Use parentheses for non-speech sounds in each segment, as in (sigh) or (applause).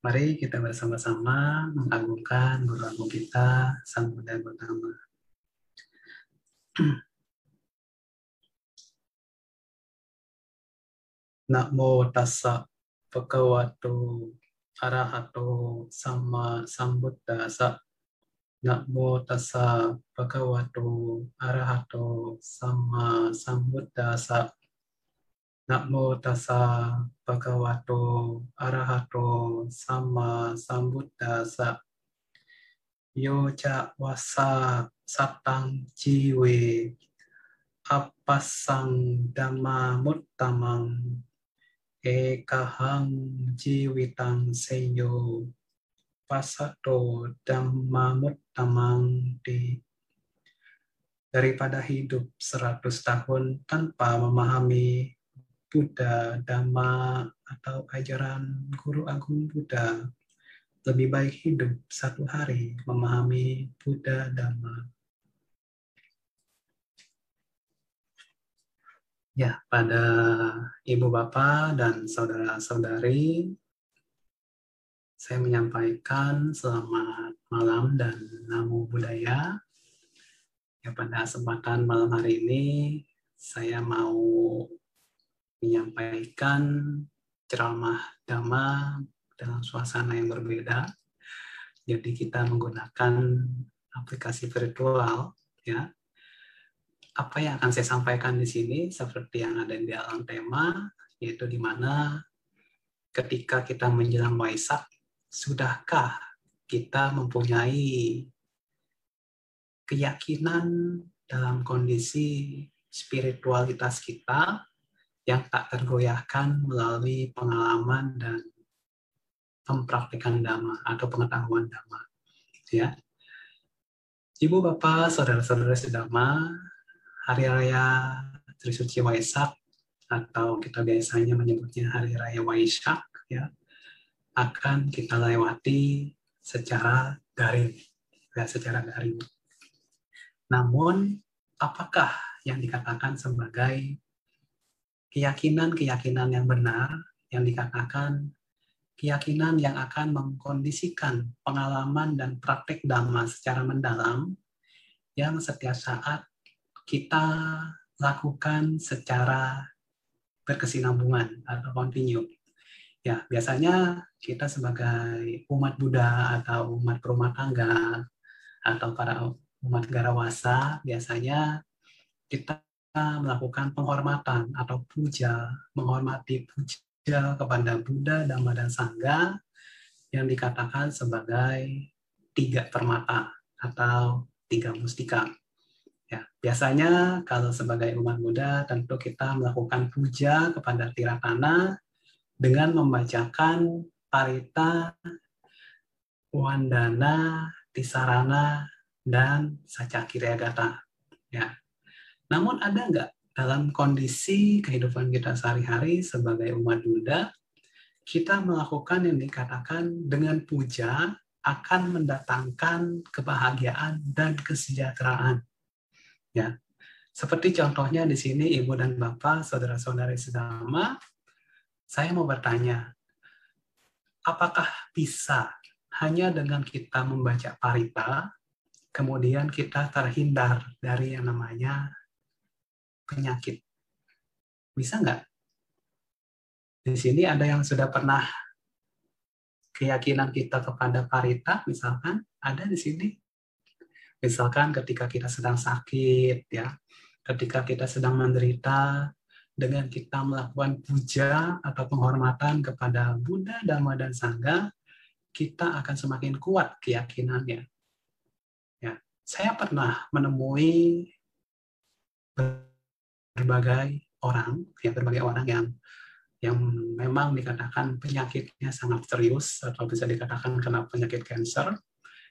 Mari kita bersama-sama mengagungkan Guru Agung kita, Sang Buddha Gautama. Namo tassa bhagavato arahato sama sambuddhasa. Namo tassa bhagavato arahato sama sambuddhasa. Namo tassa bhagavato arahato sama sambuddhasa. Yo ca wasa satang jiwe apasang dhamma muttamang ekahang jiwitang seyo pasato dhamma muttamang di daripada hidup seratus tahun tanpa memahami Buddha, Dhamma, atau ajaran Guru Agung Buddha. Lebih baik hidup satu hari memahami Buddha, Dhamma. Ya, pada ibu bapak dan saudara-saudari, saya menyampaikan selamat malam dan namo budaya. Ya, pada kesempatan malam hari ini, saya mau menyampaikan ceramah dhamma dalam suasana yang berbeda. Jadi kita menggunakan aplikasi virtual ya. Apa yang akan saya sampaikan di sini seperti yang ada di dalam tema yaitu di mana ketika kita menjelang Waisak sudahkah kita mempunyai keyakinan dalam kondisi spiritualitas kita yang tak tergoyahkan melalui pengalaman dan mempraktikkan dhamma atau pengetahuan dhamma. Ya. Ibu bapak, saudara-saudara sedama, hari raya Trisuci Waisak atau kita biasanya menyebutnya hari raya Waisak ya akan kita lewati secara daring ya secara daring. Namun apakah yang dikatakan sebagai keyakinan-keyakinan yang benar yang dikatakan keyakinan yang akan mengkondisikan pengalaman dan praktek dhamma secara mendalam yang setiap saat kita lakukan secara berkesinambungan atau continue. Ya, biasanya kita sebagai umat Buddha atau umat rumah tangga atau para umat garawasa biasanya kita melakukan penghormatan atau puja, menghormati puja kepada Buddha, Dhamma, dan Sangha yang dikatakan sebagai tiga permata atau tiga mustika. Ya, biasanya kalau sebagai umat Buddha tentu kita melakukan puja kepada Tiratana dengan membacakan parita, wandana, tisarana, dan sacakiryagata. Ya, namun ada nggak dalam kondisi kehidupan kita sehari-hari sebagai umat Buddha, kita melakukan yang dikatakan dengan puja akan mendatangkan kebahagiaan dan kesejahteraan. Ya, seperti contohnya di sini ibu dan bapak, saudara-saudari sedama, saya mau bertanya, apakah bisa hanya dengan kita membaca parita, kemudian kita terhindar dari yang namanya penyakit. Bisa nggak? Di sini ada yang sudah pernah keyakinan kita kepada parita, misalkan, ada di sini. Misalkan ketika kita sedang sakit, ya, ketika kita sedang menderita, dengan kita melakukan puja atau penghormatan kepada Buddha, Dhamma, dan Sangha, kita akan semakin kuat keyakinannya. Ya, saya pernah menemui berbagai orang, ya berbagai orang yang yang memang dikatakan penyakitnya sangat serius atau bisa dikatakan kena penyakit kanker.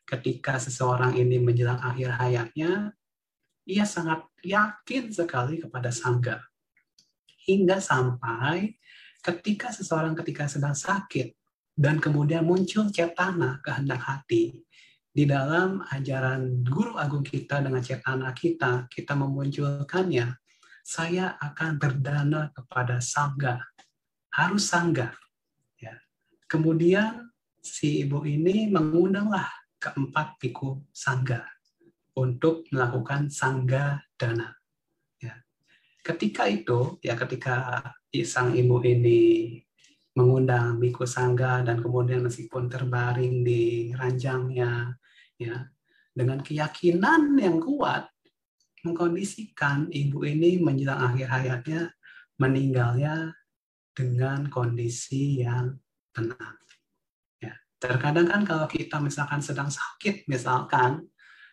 Ketika seseorang ini menjelang akhir hayatnya, ia sangat yakin sekali kepada sangga. Hingga sampai ketika seseorang ketika sedang sakit dan kemudian muncul cetana kehendak hati di dalam ajaran guru agung kita dengan cetana kita, kita memunculkannya saya akan berdana kepada sangga. Harus sangga. Ya. Kemudian si ibu ini mengundanglah keempat biku sangga untuk melakukan sangga dana. Ya. Ketika itu, ya ketika sang ibu ini mengundang biku sangga dan kemudian meskipun terbaring di ranjangnya, ya dengan keyakinan yang kuat mengkondisikan ibu ini menjelang akhir hayatnya meninggalnya dengan kondisi yang tenang. Ya, terkadang kan kalau kita misalkan sedang sakit, misalkan,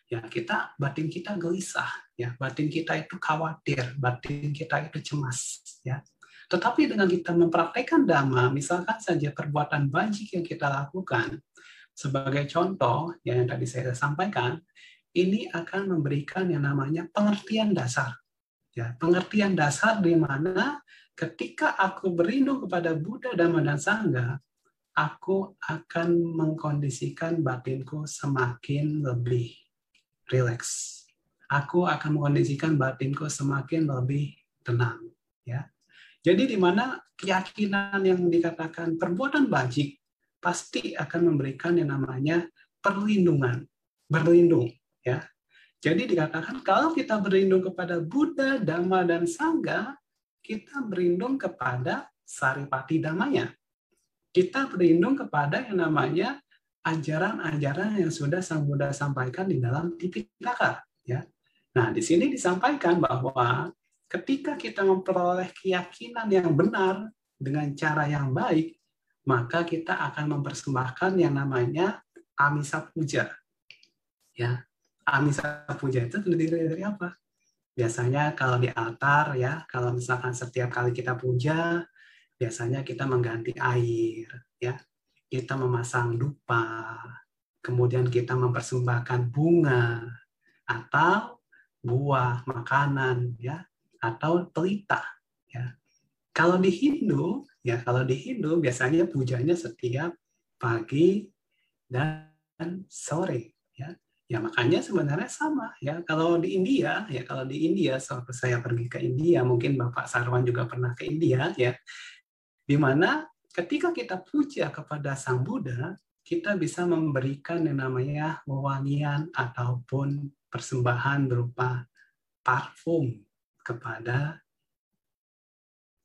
ya kita batin kita gelisah, ya batin kita itu khawatir, batin kita itu cemas, ya. Tetapi dengan kita mempraktekkan dhamma, misalkan saja perbuatan bajik yang kita lakukan, sebagai contoh ya, yang tadi saya sampaikan, ini akan memberikan yang namanya pengertian dasar. Ya, pengertian dasar di mana ketika aku berlindung kepada Buddha, Dhamma, dan Sangha, aku akan mengkondisikan batinku semakin lebih rileks. Aku akan mengkondisikan batinku semakin lebih tenang. Ya, jadi di mana keyakinan yang dikatakan perbuatan bajik pasti akan memberikan yang namanya perlindungan, berlindung. Ya, jadi dikatakan kalau kita berlindung kepada Buddha, Dhamma, dan Sangha, kita berlindung kepada saripati damanya. Kita berlindung kepada yang namanya ajaran-ajaran yang sudah Sang Buddha sampaikan di dalam Tipitaka. Ya. Nah, di sini disampaikan bahwa ketika kita memperoleh keyakinan yang benar dengan cara yang baik, maka kita akan mempersembahkan yang namanya amisa puja. Ya, amisa puja itu terdiri dari apa? biasanya kalau di altar ya, kalau misalkan setiap kali kita puja, biasanya kita mengganti air, ya. Kita memasang dupa, kemudian kita mempersembahkan bunga atau buah, makanan, ya, atau pelita, ya. Kalau di Hindu, ya, kalau di Hindu biasanya pujanya setiap pagi dan sore, ya. Ya makanya sebenarnya sama ya. Kalau di India ya kalau di India waktu saya pergi ke India mungkin Bapak Sarwan juga pernah ke India ya. Di mana ketika kita puja kepada Sang Buddha, kita bisa memberikan yang namanya wewangian ataupun persembahan berupa parfum kepada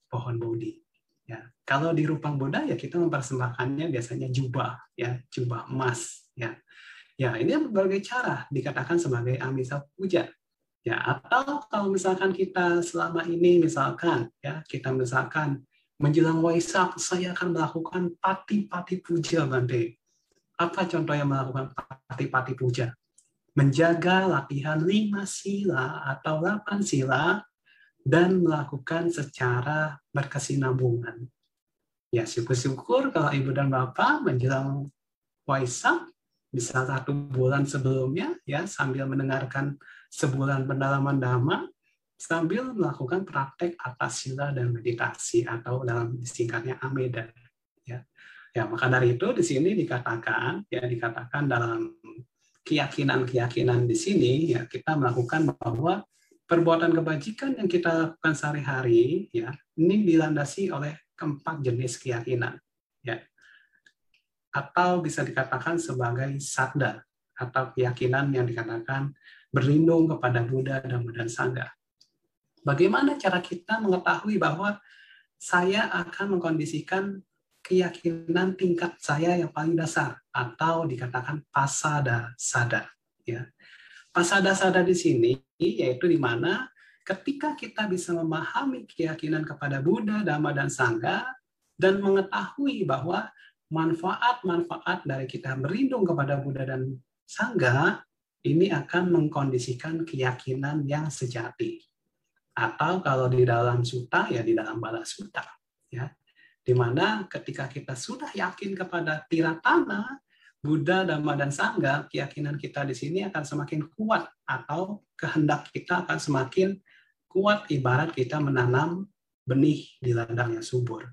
pohon Bodhi. Ya, kalau di Rupang Buddha ya kita mempersembahkannya biasanya jubah ya, jubah emas ya. Ya, ini berbagai cara dikatakan sebagai amisa puja. Ya, atau kalau misalkan kita selama ini misalkan ya, kita misalkan menjelang Waisak saya akan melakukan pati-pati puja Bante. Apa contoh yang melakukan pati-pati puja? Menjaga latihan lima sila atau delapan sila dan melakukan secara berkesinambungan. Ya, syukur-syukur kalau Ibu dan Bapak menjelang Waisak bisa satu bulan sebelumnya ya sambil mendengarkan sebulan pendalaman dhamma sambil melakukan praktek atas sila dan meditasi atau dalam singkatnya ameda ya. Ya maka dari itu di sini dikatakan ya dikatakan dalam keyakinan-keyakinan di sini ya kita melakukan bahwa perbuatan kebajikan yang kita lakukan sehari-hari ya ini dilandasi oleh keempat jenis keyakinan. ya atau bisa dikatakan sebagai sadda atau keyakinan yang dikatakan berlindung kepada Buddha, dan Sangha. Bagaimana cara kita mengetahui bahwa saya akan mengkondisikan keyakinan tingkat saya yang paling dasar atau dikatakan pasada sada ya. Pasada sada di sini yaitu di mana ketika kita bisa memahami keyakinan kepada Buddha, Dhamma dan Sangha dan mengetahui bahwa manfaat-manfaat dari kita berlindung kepada Buddha dan Sangha ini akan mengkondisikan keyakinan yang sejati. Atau kalau di dalam suta ya di dalam bala suta ya. Di mana ketika kita sudah yakin kepada tiratana Buddha, Dhamma dan Sangha, keyakinan kita di sini akan semakin kuat atau kehendak kita akan semakin kuat ibarat kita menanam benih di ladang yang subur.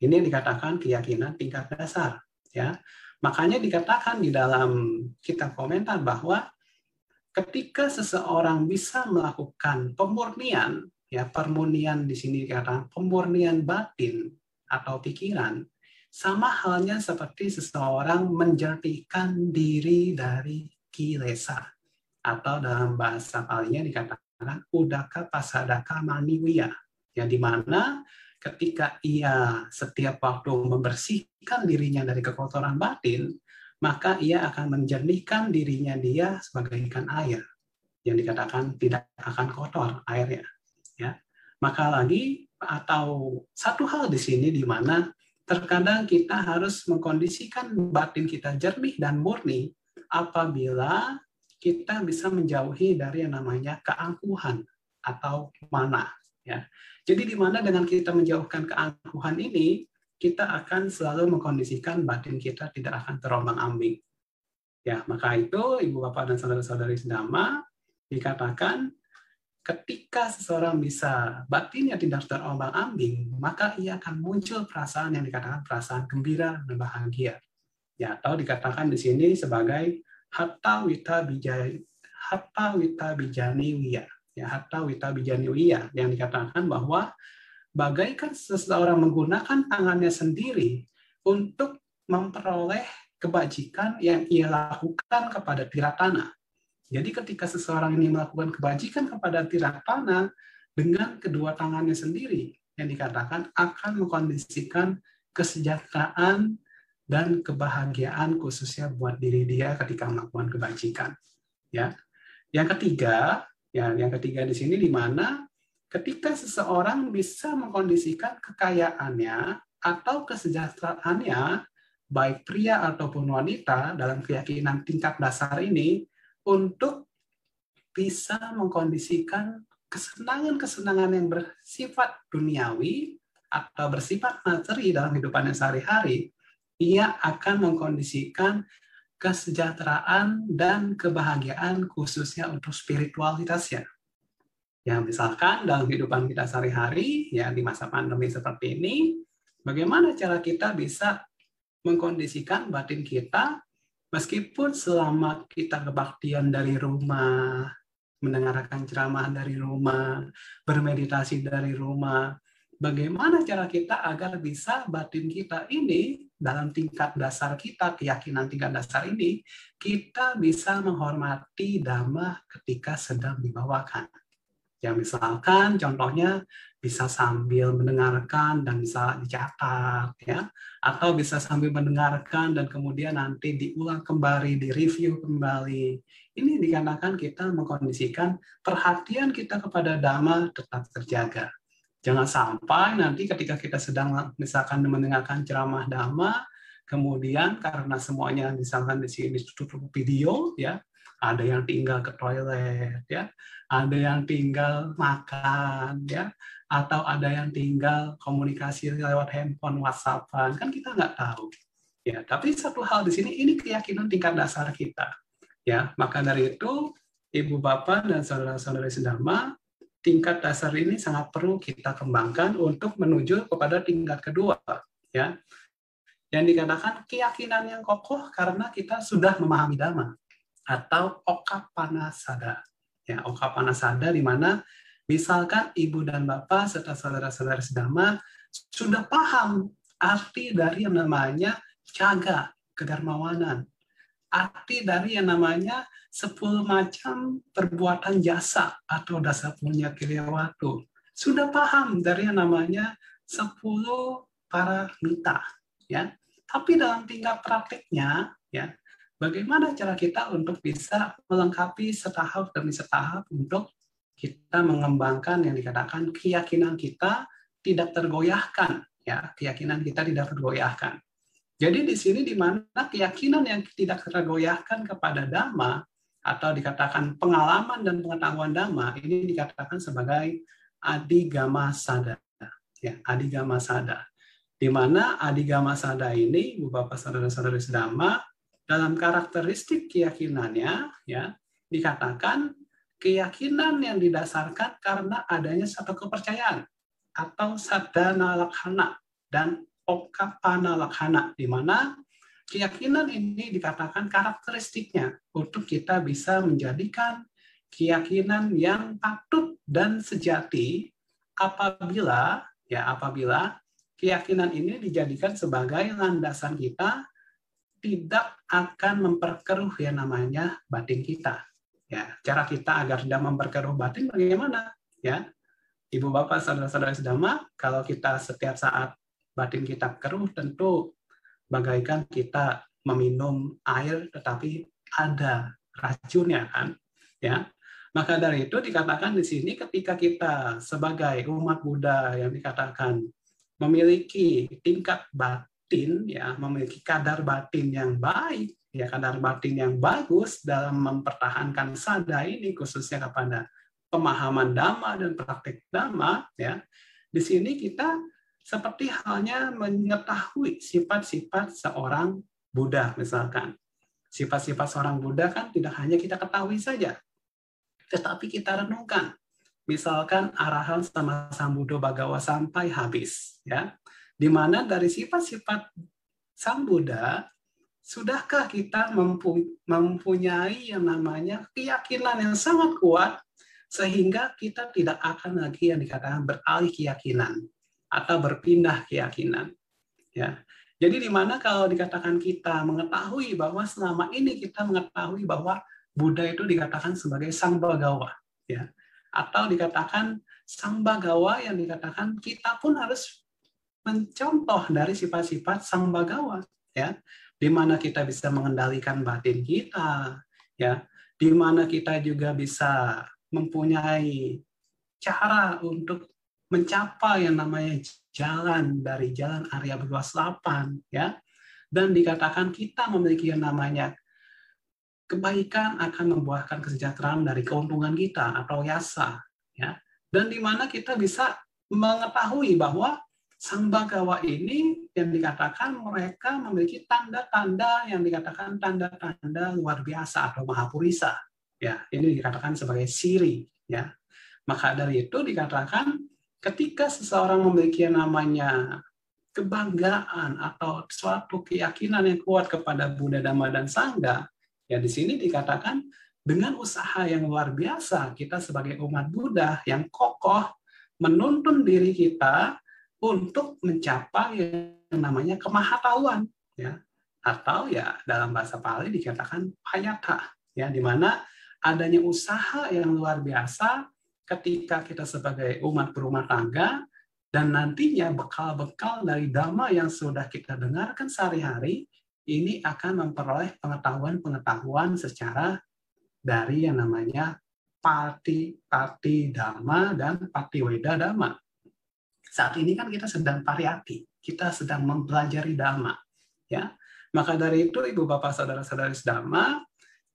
Ini dikatakan keyakinan tingkat dasar, ya. Makanya dikatakan di dalam kitab komentar bahwa ketika seseorang bisa melakukan pemurnian, ya pemurnian di sini dikatakan pemurnian batin atau pikiran, sama halnya seperti seseorang menjernihkan diri dari kilesa atau dalam bahasa palingnya dikatakan udaka pasadaka maniwiya yang di mana ketika ia setiap waktu membersihkan dirinya dari kekotoran batin maka ia akan menjernihkan dirinya dia sebagai ikan air yang dikatakan tidak akan kotor airnya ya. Maka lagi atau satu hal di sini di mana terkadang kita harus mengkondisikan batin kita jernih dan murni apabila kita bisa menjauhi dari yang namanya keangkuhan atau mana ya. Jadi di mana dengan kita menjauhkan keangkuhan ini kita akan selalu mengkondisikan batin kita tidak akan terombang-ambing. Ya, maka itu Ibu Bapak dan saudara-saudari sedama dikatakan ketika seseorang bisa batinnya tidak terombang-ambing, maka ia akan muncul perasaan yang dikatakan perasaan gembira dan bahagia. Ya, atau dikatakan di sini sebagai hatta wita bijaya hatta wita bijaniwiya. Ya, hatta wita bijaniwiya yang dikatakan bahwa bagaikan seseorang menggunakan tangannya sendiri untuk memperoleh kebajikan yang ia lakukan kepada tiratana jadi ketika seseorang ini melakukan kebajikan kepada tanah dengan kedua tangannya sendiri, yang dikatakan akan mengkondisikan kesejahteraan dan kebahagiaan khususnya buat diri dia ketika melakukan kebajikan. Ya. Yang ketiga, ya yang ketiga di sini di mana ketika seseorang bisa mengkondisikan kekayaannya atau kesejahteraannya baik pria ataupun wanita dalam keyakinan tingkat dasar ini untuk bisa mengkondisikan kesenangan-kesenangan yang bersifat duniawi atau bersifat materi dalam hidupannya sehari-hari, ia akan mengkondisikan kesejahteraan dan kebahagiaan khususnya untuk spiritualitasnya. Ya, misalkan dalam kehidupan kita sehari-hari, ya di masa pandemi seperti ini, bagaimana cara kita bisa mengkondisikan batin kita Meskipun selama kita kebaktian dari rumah, mendengarkan ceramah dari rumah, bermeditasi dari rumah, bagaimana cara kita agar bisa batin kita ini dalam tingkat dasar kita, keyakinan tingkat dasar ini, kita bisa menghormati dhamma ketika sedang dibawakan. Ya misalkan contohnya bisa sambil mendengarkan dan bisa dicatat ya atau bisa sambil mendengarkan dan kemudian nanti diulang kembali, direview kembali. Ini dikarenakan kita mengkondisikan perhatian kita kepada dhamma tetap terjaga. Jangan sampai nanti ketika kita sedang misalkan mendengarkan ceramah dhamma, kemudian karena semuanya misalkan di sini tutup video ya, ada yang tinggal ke toilet ya, ada yang tinggal makan ya, atau ada yang tinggal komunikasi lewat handphone, WhatsAppan, kan kita nggak tahu. Ya, tapi satu hal di sini ini keyakinan tingkat dasar kita. Ya, maka dari itu Ibu Bapak dan saudara-saudari sedama, tingkat dasar ini sangat perlu kita kembangkan untuk menuju kepada tingkat kedua, ya. Yang dikatakan keyakinan yang kokoh karena kita sudah memahami dhamma atau okapana sada. Ya, okapana sada di mana Misalkan ibu dan bapak serta saudara-saudara sedama sudah paham arti dari yang namanya caga, kedarmawanan. Arti dari yang namanya sepuluh macam perbuatan jasa atau dasa punya kilewatu. Sudah paham dari yang namanya sepuluh para mita. Ya. Tapi dalam tingkat praktiknya, ya, bagaimana cara kita untuk bisa melengkapi setahap demi setahap untuk kita mengembangkan yang dikatakan keyakinan kita tidak tergoyahkan ya keyakinan kita tidak tergoyahkan jadi di sini di mana keyakinan yang tidak tergoyahkan kepada dhamma atau dikatakan pengalaman dan pengetahuan dhamma ini dikatakan sebagai adigama sada ya adigama sada di mana adigama sada ini Bapak saudara-saudari sedama dalam karakteristik keyakinannya ya dikatakan keyakinan yang didasarkan karena adanya satu kepercayaan atau sadana lakhana dan okapana lakhana di mana keyakinan ini dikatakan karakteristiknya untuk kita bisa menjadikan keyakinan yang patut dan sejati apabila ya apabila keyakinan ini dijadikan sebagai landasan kita tidak akan memperkeruh yang namanya batin kita. Ya, cara kita agar tidak memperkeruh batin bagaimana? Ya, Ibu Bapak saudara-saudara sedama, kalau kita setiap saat batin kita keruh tentu bagaikan kita meminum air tetapi ada racunnya kan, ya. Maka dari itu dikatakan di sini ketika kita sebagai umat Buddha yang dikatakan memiliki tingkat batin ya, memiliki kadar batin yang baik, ya kadar batin yang bagus dalam mempertahankan sada ini khususnya kepada pemahaman dhamma dan praktik dhamma ya. Di sini kita seperti halnya mengetahui sifat-sifat seorang Buddha misalkan. Sifat-sifat seorang Buddha kan tidak hanya kita ketahui saja, tetapi kita renungkan. Misalkan arahan sama Sang Buddha Bagawa sampai habis, ya, di mana dari sifat-sifat Sang Buddha, sudahkah kita mempunyai yang namanya keyakinan yang sangat kuat sehingga kita tidak akan lagi yang dikatakan beralih keyakinan atau berpindah keyakinan. Ya. Jadi di mana kalau dikatakan kita mengetahui bahwa selama ini kita mengetahui bahwa Buddha itu dikatakan sebagai sang bagawa, ya, atau dikatakan sang bagawa yang dikatakan kita pun harus mencontoh dari sifat-sifat sang bagawa, ya, di mana kita bisa mengendalikan batin kita, ya, di mana kita juga bisa mempunyai cara untuk mencapai yang namanya jalan dari jalan Arya berluas 8 ya. Dan dikatakan kita memiliki yang namanya kebaikan akan membuahkan kesejahteraan dari keuntungan kita atau yasa ya. Dan di mana kita bisa mengetahui bahwa sang bagawa ini yang dikatakan mereka memiliki tanda-tanda yang dikatakan tanda-tanda luar biasa atau mahapurisa ya. Ini dikatakan sebagai siri ya. Maka dari itu dikatakan ketika seseorang memiliki yang namanya kebanggaan atau suatu keyakinan yang kuat kepada Buddha Dhamma dan Sangha Ya di sini dikatakan dengan usaha yang luar biasa kita sebagai umat Buddha yang kokoh menuntun diri kita untuk mencapai yang namanya kemahatauan ya. Atau ya dalam bahasa Pali dikatakan payata ya di mana adanya usaha yang luar biasa ketika kita sebagai umat berumah tangga dan nantinya bekal-bekal dari dhamma yang sudah kita dengarkan sehari-hari ini akan memperoleh pengetahuan-pengetahuan secara dari yang namanya pati pati dhamma dan pati weda dhamma. Saat ini kan kita sedang pariyati, kita sedang mempelajari dhamma, ya. Maka dari itu ibu bapak saudara-saudari dhamma,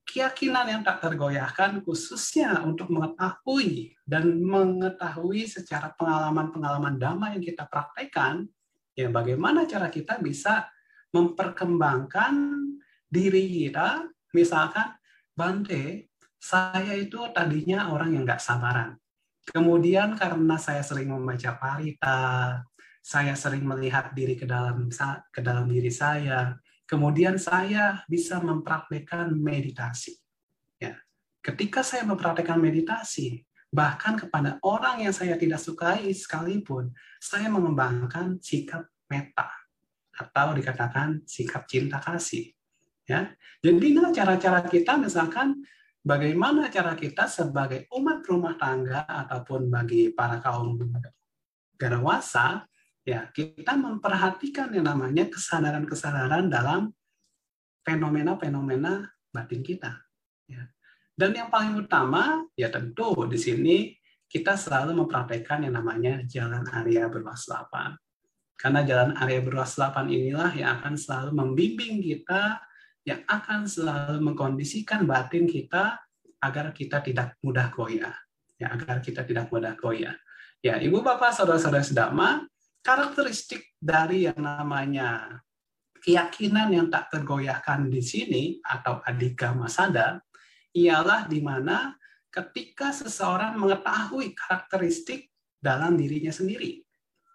keyakinan yang tak tergoyahkan khususnya untuk mengetahui dan mengetahui secara pengalaman-pengalaman dhamma yang kita praktekkan, ya bagaimana cara kita bisa memperkembangkan diri kita, misalkan Bante, saya itu tadinya orang yang nggak sabaran. Kemudian karena saya sering membaca parita, saya sering melihat diri ke dalam ke dalam diri saya, kemudian saya bisa mempraktekkan meditasi. Ya. Ketika saya mempraktekkan meditasi, bahkan kepada orang yang saya tidak sukai sekalipun, saya mengembangkan sikap meta atau dikatakan sikap cinta kasih. Ya, jadi inilah cara-cara kita misalkan bagaimana cara kita sebagai umat rumah tangga ataupun bagi para kaum garawasa ya kita memperhatikan yang namanya kesadaran-kesadaran dalam fenomena-fenomena batin kita. Ya. Dan yang paling utama ya tentu di sini kita selalu mempraktekkan yang namanya jalan Arya berwaspada. Karena jalan Arya Berluas 8 inilah yang akan selalu membimbing kita, yang akan selalu mengkondisikan batin kita agar kita tidak mudah goyah. Ya, agar kita tidak mudah goyah. Ya, Ibu Bapak, Saudara-saudara sedama, karakteristik dari yang namanya keyakinan yang tak tergoyahkan di sini atau adika masada ialah di mana ketika seseorang mengetahui karakteristik dalam dirinya sendiri.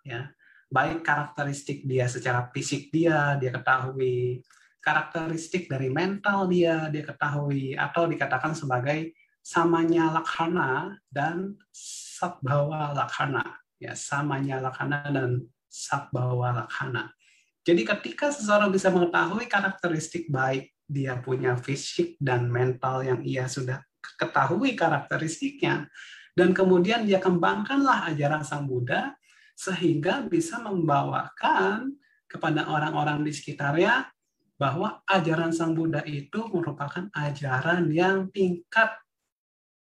Ya, baik karakteristik dia secara fisik dia dia ketahui karakteristik dari mental dia dia ketahui atau dikatakan sebagai samanya lakhana dan sabbawa lakhana ya samanya lakhana dan sabbawa lakhana. Jadi ketika seseorang bisa mengetahui karakteristik baik dia punya fisik dan mental yang ia sudah ketahui karakteristiknya, dan kemudian dia kembangkanlah ajaran Sang Buddha sehingga bisa membawakan kepada orang-orang di sekitarnya bahwa ajaran Sang Buddha itu merupakan ajaran yang tingkat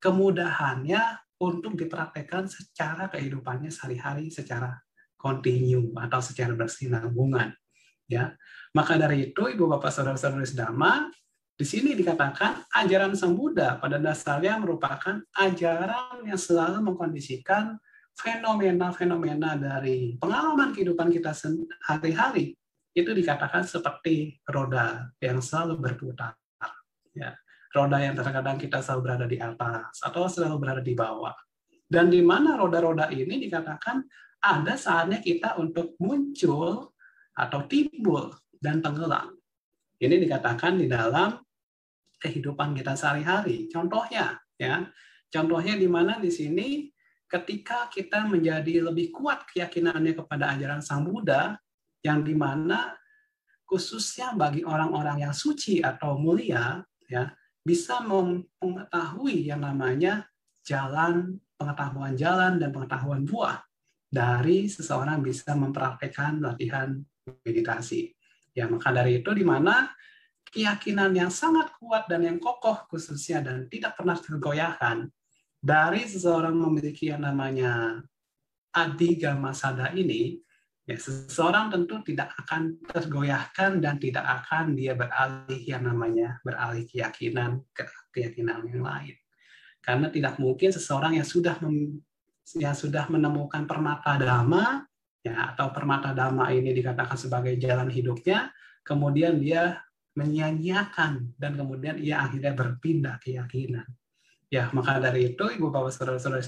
kemudahannya untuk dipraktekkan secara kehidupannya sehari-hari secara kontinu atau secara bersinambungan ya. Maka dari itu ibu bapak saudara-saudara sedama di sini dikatakan ajaran sang Buddha pada dasarnya merupakan ajaran yang selalu mengkondisikan fenomena-fenomena dari pengalaman kehidupan kita sehari-hari. Itu dikatakan seperti roda yang selalu berputar ya roda yang terkadang kita selalu berada di atas atau selalu berada di bawah dan di mana roda-roda ini dikatakan ada saatnya kita untuk muncul atau timbul dan tenggelam. Ini dikatakan di dalam kehidupan kita sehari-hari. Contohnya, ya, contohnya di mana di sini ketika kita menjadi lebih kuat keyakinannya kepada ajaran Sang Buddha, yang di mana khususnya bagi orang-orang yang suci atau mulia, ya, bisa mengetahui yang namanya jalan pengetahuan jalan dan pengetahuan buah dari seseorang bisa mempraktekkan latihan meditasi. Ya, maka dari itu di mana keyakinan yang sangat kuat dan yang kokoh khususnya dan tidak pernah tergoyahkan dari seseorang memiliki yang namanya adigama sada ini, ya seseorang tentu tidak akan tergoyahkan dan tidak akan dia beralih yang namanya beralih keyakinan ke keyakinan yang lain. Karena tidak mungkin seseorang yang sudah yang sudah menemukan permata dhamma ya atau permata dhamma ini dikatakan sebagai jalan hidupnya, kemudian dia menyanyiakan dan kemudian ia akhirnya berpindah keyakinan. Ya, maka dari itu Ibu Bapak Saudara-saudara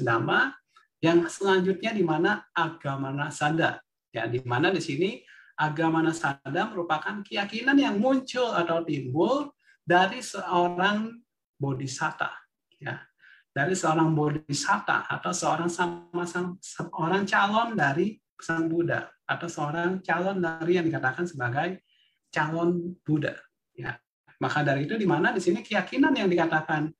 yang selanjutnya di mana agama nasada. Ya, di mana di sini agama nasada merupakan keyakinan yang muncul atau timbul dari seorang bodhisatta. Ya, dari seorang bodhisatta atau seorang sama-sama seorang calon dari sang Buddha atau seorang calon dari yang dikatakan sebagai calon Buddha. Ya, maka dari itu di mana di sini keyakinan yang dikatakan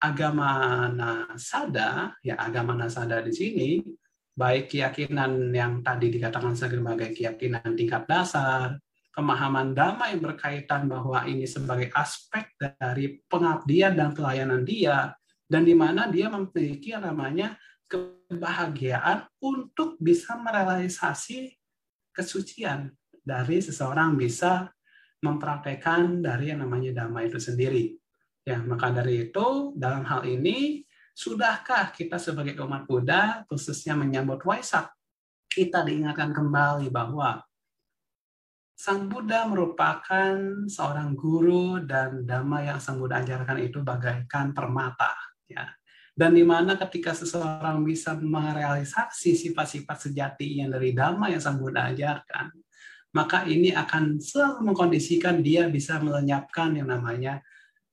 agama nasada, ya agama nasada di sini baik keyakinan yang tadi dikatakan sebagai keyakinan tingkat dasar, pemahaman yang berkaitan bahwa ini sebagai aspek dari pengabdian dan pelayanan dia, dan di mana dia memiliki yang namanya kebahagiaan untuk bisa merealisasi kesucian dari seseorang bisa mempraktekkan dari yang namanya dhamma itu sendiri. Ya, maka dari itu dalam hal ini sudahkah kita sebagai umat Buddha khususnya menyambut Waisak kita diingatkan kembali bahwa Sang Buddha merupakan seorang guru dan dhamma yang Sang Buddha ajarkan itu bagaikan permata ya. Dan di mana ketika seseorang bisa merealisasi sifat-sifat sejati yang dari dhamma yang sang Buddha ajarkan maka ini akan selalu mengkondisikan dia bisa melenyapkan yang namanya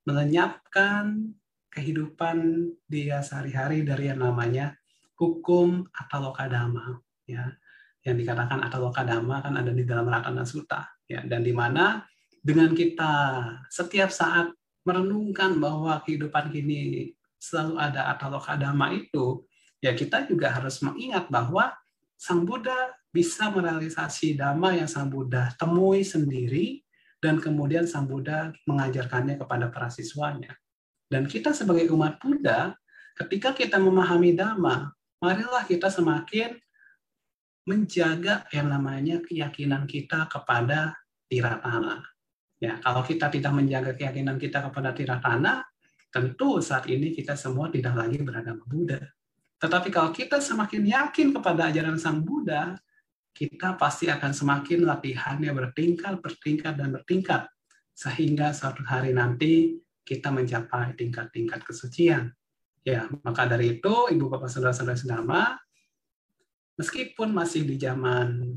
melenyapkan kehidupan dia sehari-hari dari yang namanya hukum atau lokadama ya yang dikatakan atau lokadama kan ada di dalam Ratana Sutta ya dan di mana dengan kita setiap saat merenungkan bahwa kehidupan ini selalu ada ataloka dhamma itu, ya kita juga harus mengingat bahwa Sang Buddha bisa merealisasi dhamma yang Sang Buddha temui sendiri, dan kemudian Sang Buddha mengajarkannya kepada para siswanya. Dan kita sebagai umat Buddha, ketika kita memahami dhamma, marilah kita semakin menjaga yang namanya keyakinan kita kepada tiratana. Ya, kalau kita tidak menjaga keyakinan kita kepada tiratana, Tentu saat ini kita semua tidak lagi beragama Buddha. Tetapi kalau kita semakin yakin kepada ajaran Sang Buddha, kita pasti akan semakin latihannya bertingkat, bertingkat, dan bertingkat. Sehingga suatu hari nanti kita mencapai tingkat-tingkat kesucian. Ya, maka dari itu, Ibu Bapak Saudara-saudara sedama, meskipun masih di zaman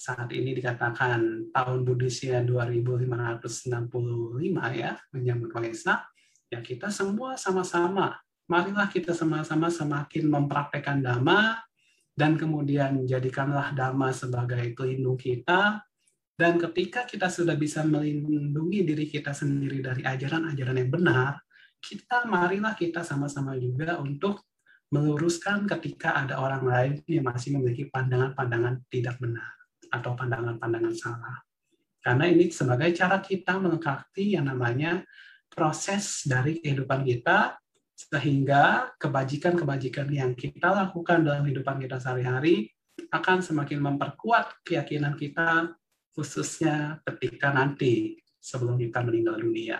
saat ini dikatakan tahun Buddhisnya 2565 ya, menyambut Waisak, ya kita semua sama-sama marilah kita sama-sama semakin mempraktekkan dhamma dan kemudian jadikanlah dhamma sebagai pelindung kita dan ketika kita sudah bisa melindungi diri kita sendiri dari ajaran-ajaran yang benar kita marilah kita sama-sama juga untuk meluruskan ketika ada orang lain yang masih memiliki pandangan-pandangan tidak benar atau pandangan-pandangan salah. Karena ini sebagai cara kita melengkapi yang namanya proses dari kehidupan kita sehingga kebajikan-kebajikan yang kita lakukan dalam kehidupan kita sehari-hari akan semakin memperkuat keyakinan kita khususnya ketika nanti sebelum kita meninggal dunia.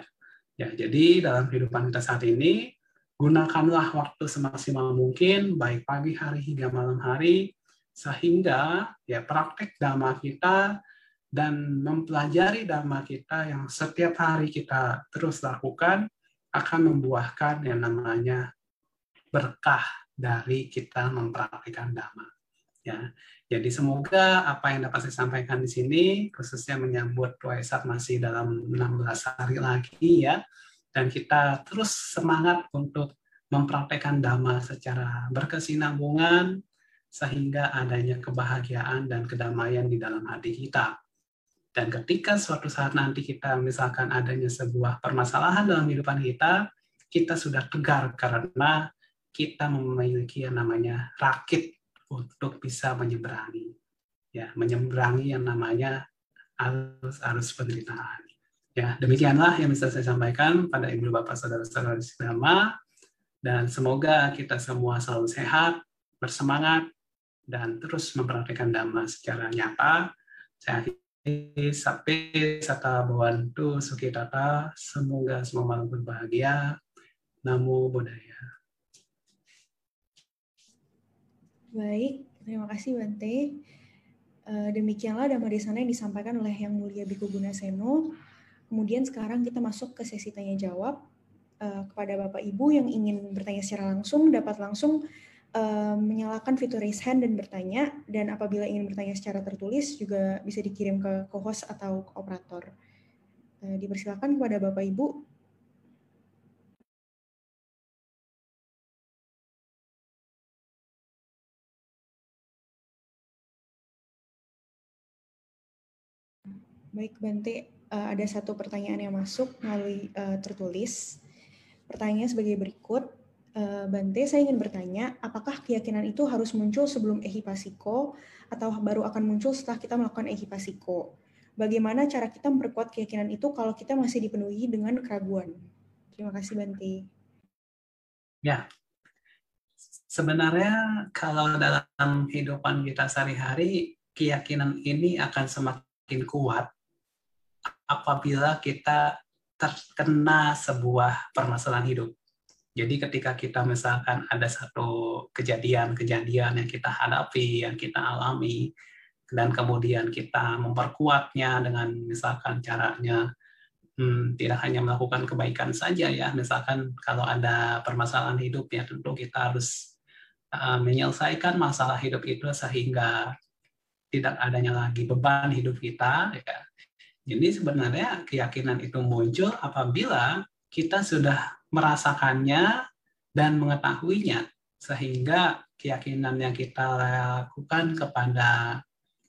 Ya, jadi dalam kehidupan kita saat ini gunakanlah waktu semaksimal mungkin baik pagi hari hingga malam hari sehingga ya praktek dhamma kita dan mempelajari dhamma kita yang setiap hari kita terus lakukan akan membuahkan yang namanya berkah dari kita mempraktikkan dhamma. Ya, jadi semoga apa yang dapat saya sampaikan di sini, khususnya menyambut Waisak masih dalam 16 hari lagi ya, dan kita terus semangat untuk mempraktekkan dhamma secara berkesinambungan sehingga adanya kebahagiaan dan kedamaian di dalam hati kita. Dan ketika suatu saat nanti kita misalkan adanya sebuah permasalahan dalam kehidupan kita, kita sudah tegar karena kita memiliki yang namanya rakit untuk bisa menyeberangi. Ya, menyeberangi yang namanya arus-arus penderitaan. Ya, demikianlah yang bisa saya sampaikan pada Ibu Bapak Saudara-saudara Islam dan semoga kita semua selalu sehat, bersemangat, dan terus mempraktikkan dhamma secara nyata. Saya Sape Sata Bawantu Sukitata. Semoga semua malam berbahagia. Namo Buddhaya. Baik, terima kasih Bante. Eh, demikianlah Dhamma Desana yang disampaikan oleh Yang Mulia Biku Seno. Kemudian sekarang kita masuk ke sesi tanya jawab. Eh, kepada Bapak Ibu yang ingin bertanya secara langsung dapat langsung menyalakan fitur raise hand dan bertanya, dan apabila ingin bertanya secara tertulis juga bisa dikirim ke co-host atau ke operator. Dipersilakan kepada Bapak Ibu. Baik, Bante, uh, ada satu pertanyaan yang masuk melalui uh, tertulis. Pertanyaannya sebagai berikut Eh, Bante, saya ingin bertanya, apakah keyakinan itu harus muncul sebelum ehipasiko atau baru akan muncul setelah kita melakukan ehipasiko? Bagaimana cara kita memperkuat keyakinan itu kalau kita masih dipenuhi dengan keraguan? Terima kasih Bante. Ya, sebenarnya kalau dalam kehidupan kita sehari-hari, keyakinan ini akan semakin kuat apabila kita terkena sebuah permasalahan hidup. Jadi ketika kita misalkan ada satu kejadian-kejadian yang kita hadapi, yang kita alami, dan kemudian kita memperkuatnya dengan misalkan caranya hmm, tidak hanya melakukan kebaikan saja ya, misalkan kalau ada permasalahan hidup ya tentu kita harus uh, menyelesaikan masalah hidup itu sehingga tidak adanya lagi beban hidup kita. Ya. Jadi sebenarnya keyakinan itu muncul apabila kita sudah merasakannya dan mengetahuinya sehingga keyakinan yang kita lakukan kepada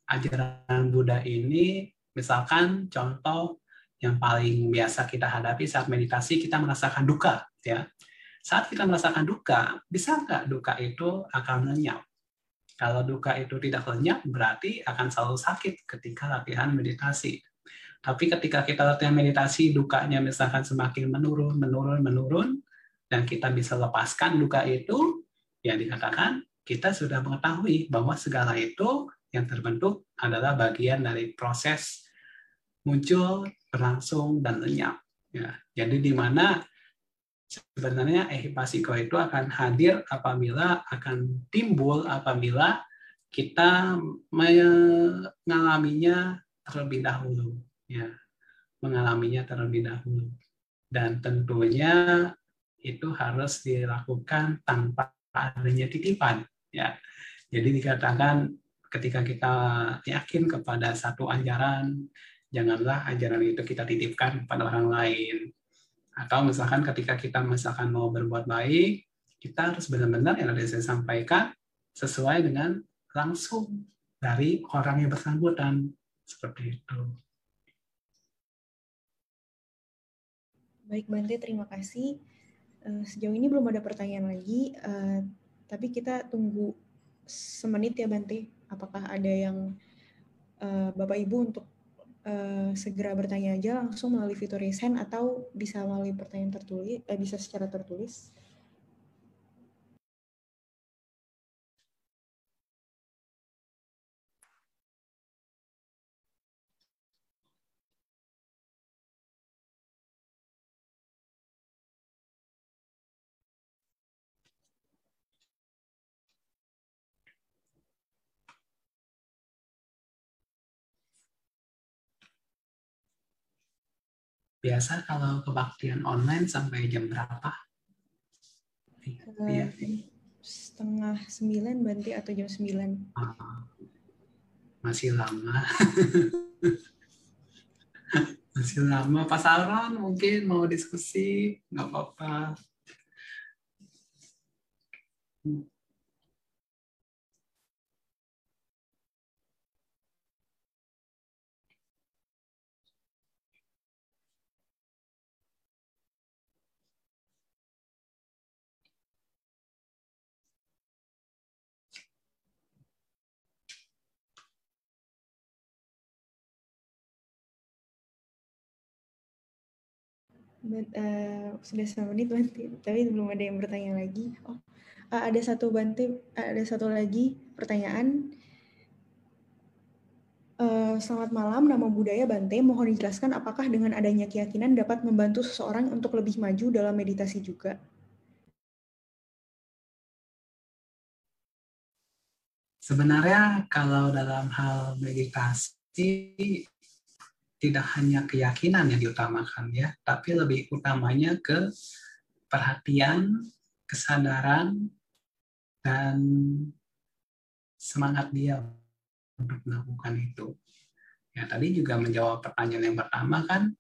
ajaran Buddha ini misalkan contoh yang paling biasa kita hadapi saat meditasi kita merasakan duka ya. Saat kita merasakan duka bisa nggak duka itu akan lenyap? Kalau duka itu tidak lenyap berarti akan selalu sakit ketika latihan meditasi tapi ketika kita latihan meditasi, dukanya misalkan semakin menurun, menurun, menurun, dan kita bisa lepaskan duka itu, ya dikatakan kita sudah mengetahui bahwa segala itu yang terbentuk adalah bagian dari proses muncul, berlangsung, dan lenyap. Ya, jadi di mana sebenarnya ehipasiko itu akan hadir apabila akan timbul apabila kita mengalaminya terlebih dahulu ya mengalaminya terlebih dahulu. Dan tentunya itu harus dilakukan tanpa adanya titipan ya. Jadi dikatakan ketika kita yakin kepada satu ajaran janganlah ajaran itu kita titipkan kepada orang lain. Atau misalkan ketika kita misalkan mau berbuat baik kita harus benar-benar yang tadi saya sampaikan sesuai dengan langsung dari orang yang bersangkutan. Seperti itu. Baik Bante, terima kasih. Uh, sejauh ini belum ada pertanyaan lagi, uh, tapi kita tunggu semenit ya Bante. Apakah ada yang uh, Bapak Ibu untuk segera bertanya aja langsung melalui fitur hand atau bisa melalui pertanyaan tertulis, uh, bisa secara tertulis. Biasa kalau kebaktian online sampai jam berapa? Iya. Setengah sembilan banti atau jam sembilan. Ah, masih lama. (laughs) masih lama. Pak Sauron mungkin mau diskusi, nggak apa-apa. Uh, sudah sama menit Banti, tapi belum ada yang bertanya lagi. Oh, uh, ada satu Banti, uh, ada satu lagi pertanyaan. Uh, selamat malam, nama budaya Bante. Mohon dijelaskan apakah dengan adanya keyakinan dapat membantu seseorang untuk lebih maju dalam meditasi juga? Sebenarnya kalau dalam hal meditasi tidak hanya keyakinan yang diutamakan ya, tapi lebih utamanya ke perhatian, kesadaran, dan semangat dia untuk melakukan itu. Ya, tadi juga menjawab pertanyaan yang pertama kan,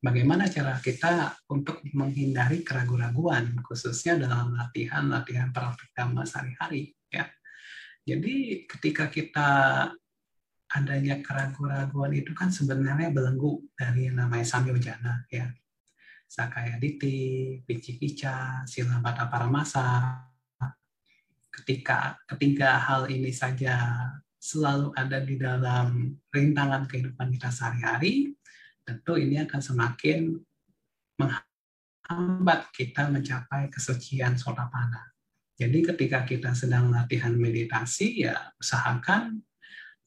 bagaimana cara kita untuk menghindari keraguan-raguan, khususnya dalam latihan-latihan praktik sehari-hari. Ya. Jadi ketika kita adanya keraguan-keraguan itu kan sebenarnya belenggu dari yang namanya samyojana ya. Sakaya Diti, Picikica, Sila Bata Paramasa. Ketika ketiga hal ini saja selalu ada di dalam rintangan kehidupan kita sehari-hari, tentu ini akan semakin menghambat kita mencapai kesucian sotapana. Jadi ketika kita sedang latihan meditasi, ya usahakan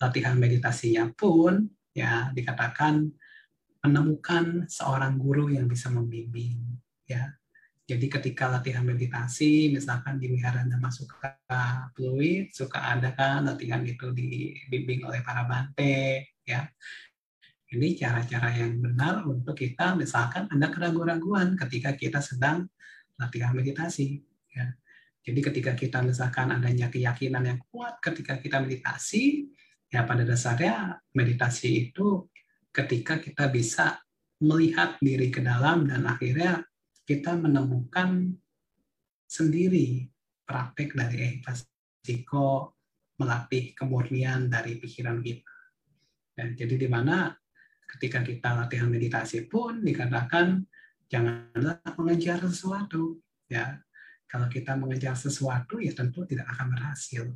latihan meditasinya pun ya dikatakan menemukan seorang guru yang bisa membimbing ya. Jadi ketika latihan meditasi misalkan di wihara Dhamma Suka Pluit suka ada kan latihan itu dibimbing oleh para bante ya. Ini cara-cara yang benar untuk kita misalkan ada keraguan-raguan ketika kita sedang latihan meditasi ya. Jadi ketika kita misalkan adanya keyakinan yang kuat ketika kita meditasi ya pada dasarnya meditasi itu ketika kita bisa melihat diri ke dalam dan akhirnya kita menemukan sendiri praktek dari ehipasiko melatih kemurnian dari pikiran kita. Dan jadi di mana ketika kita latihan meditasi pun dikatakan janganlah mengejar sesuatu ya. Kalau kita mengejar sesuatu ya tentu tidak akan berhasil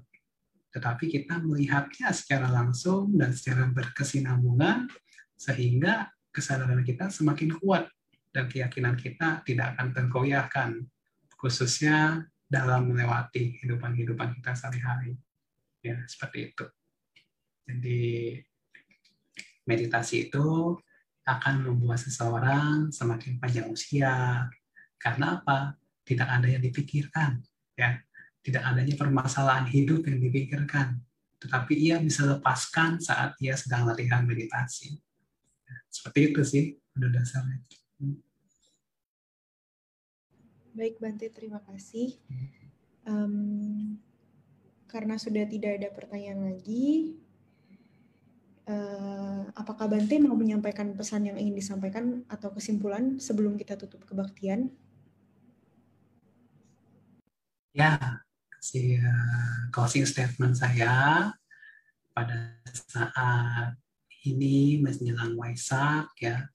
tetapi kita melihatnya secara langsung dan secara berkesinambungan sehingga kesadaran kita semakin kuat dan keyakinan kita tidak akan tergoyahkan khususnya dalam melewati kehidupan-kehidupan kita sehari-hari. Ya, seperti itu. Jadi meditasi itu akan membuat seseorang semakin panjang usia. Karena apa? Tidak ada yang dipikirkan, ya tidak adanya permasalahan hidup yang dipikirkan, tetapi ia bisa lepaskan saat ia sedang latihan meditasi. Seperti itu sih pada dasarnya. Baik Bante, terima kasih. Um, karena sudah tidak ada pertanyaan lagi, uh, apakah Bante mau menyampaikan pesan yang ingin disampaikan atau kesimpulan sebelum kita tutup kebaktian? Ya, si uh, closing statement saya. Pada saat ini menjelang Waisak ya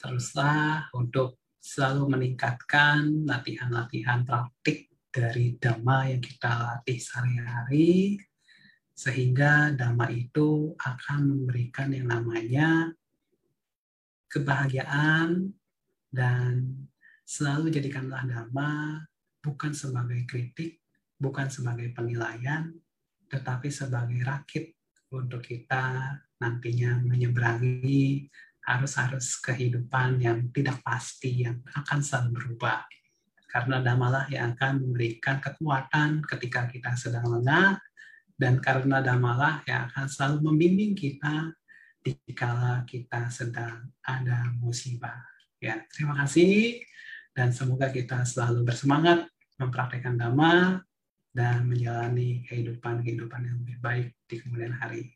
teruslah untuk selalu meningkatkan latihan-latihan praktik dari dhamma yang kita latih sehari-hari sehingga dhamma itu akan memberikan yang namanya kebahagiaan dan selalu jadikanlah dhamma bukan sebagai kritik, bukan sebagai penilaian, tetapi sebagai rakit untuk kita nantinya menyeberangi arus-arus kehidupan yang tidak pasti, yang akan selalu berubah. Karena damalah yang akan memberikan kekuatan ketika kita sedang lengah, dan karena damalah yang akan selalu membimbing kita dikala kita sedang ada musibah. Ya, terima kasih dan semoga kita selalu bersemangat mempraktekkan dhamma dan menjalani kehidupan-kehidupan yang lebih baik di kemudian hari.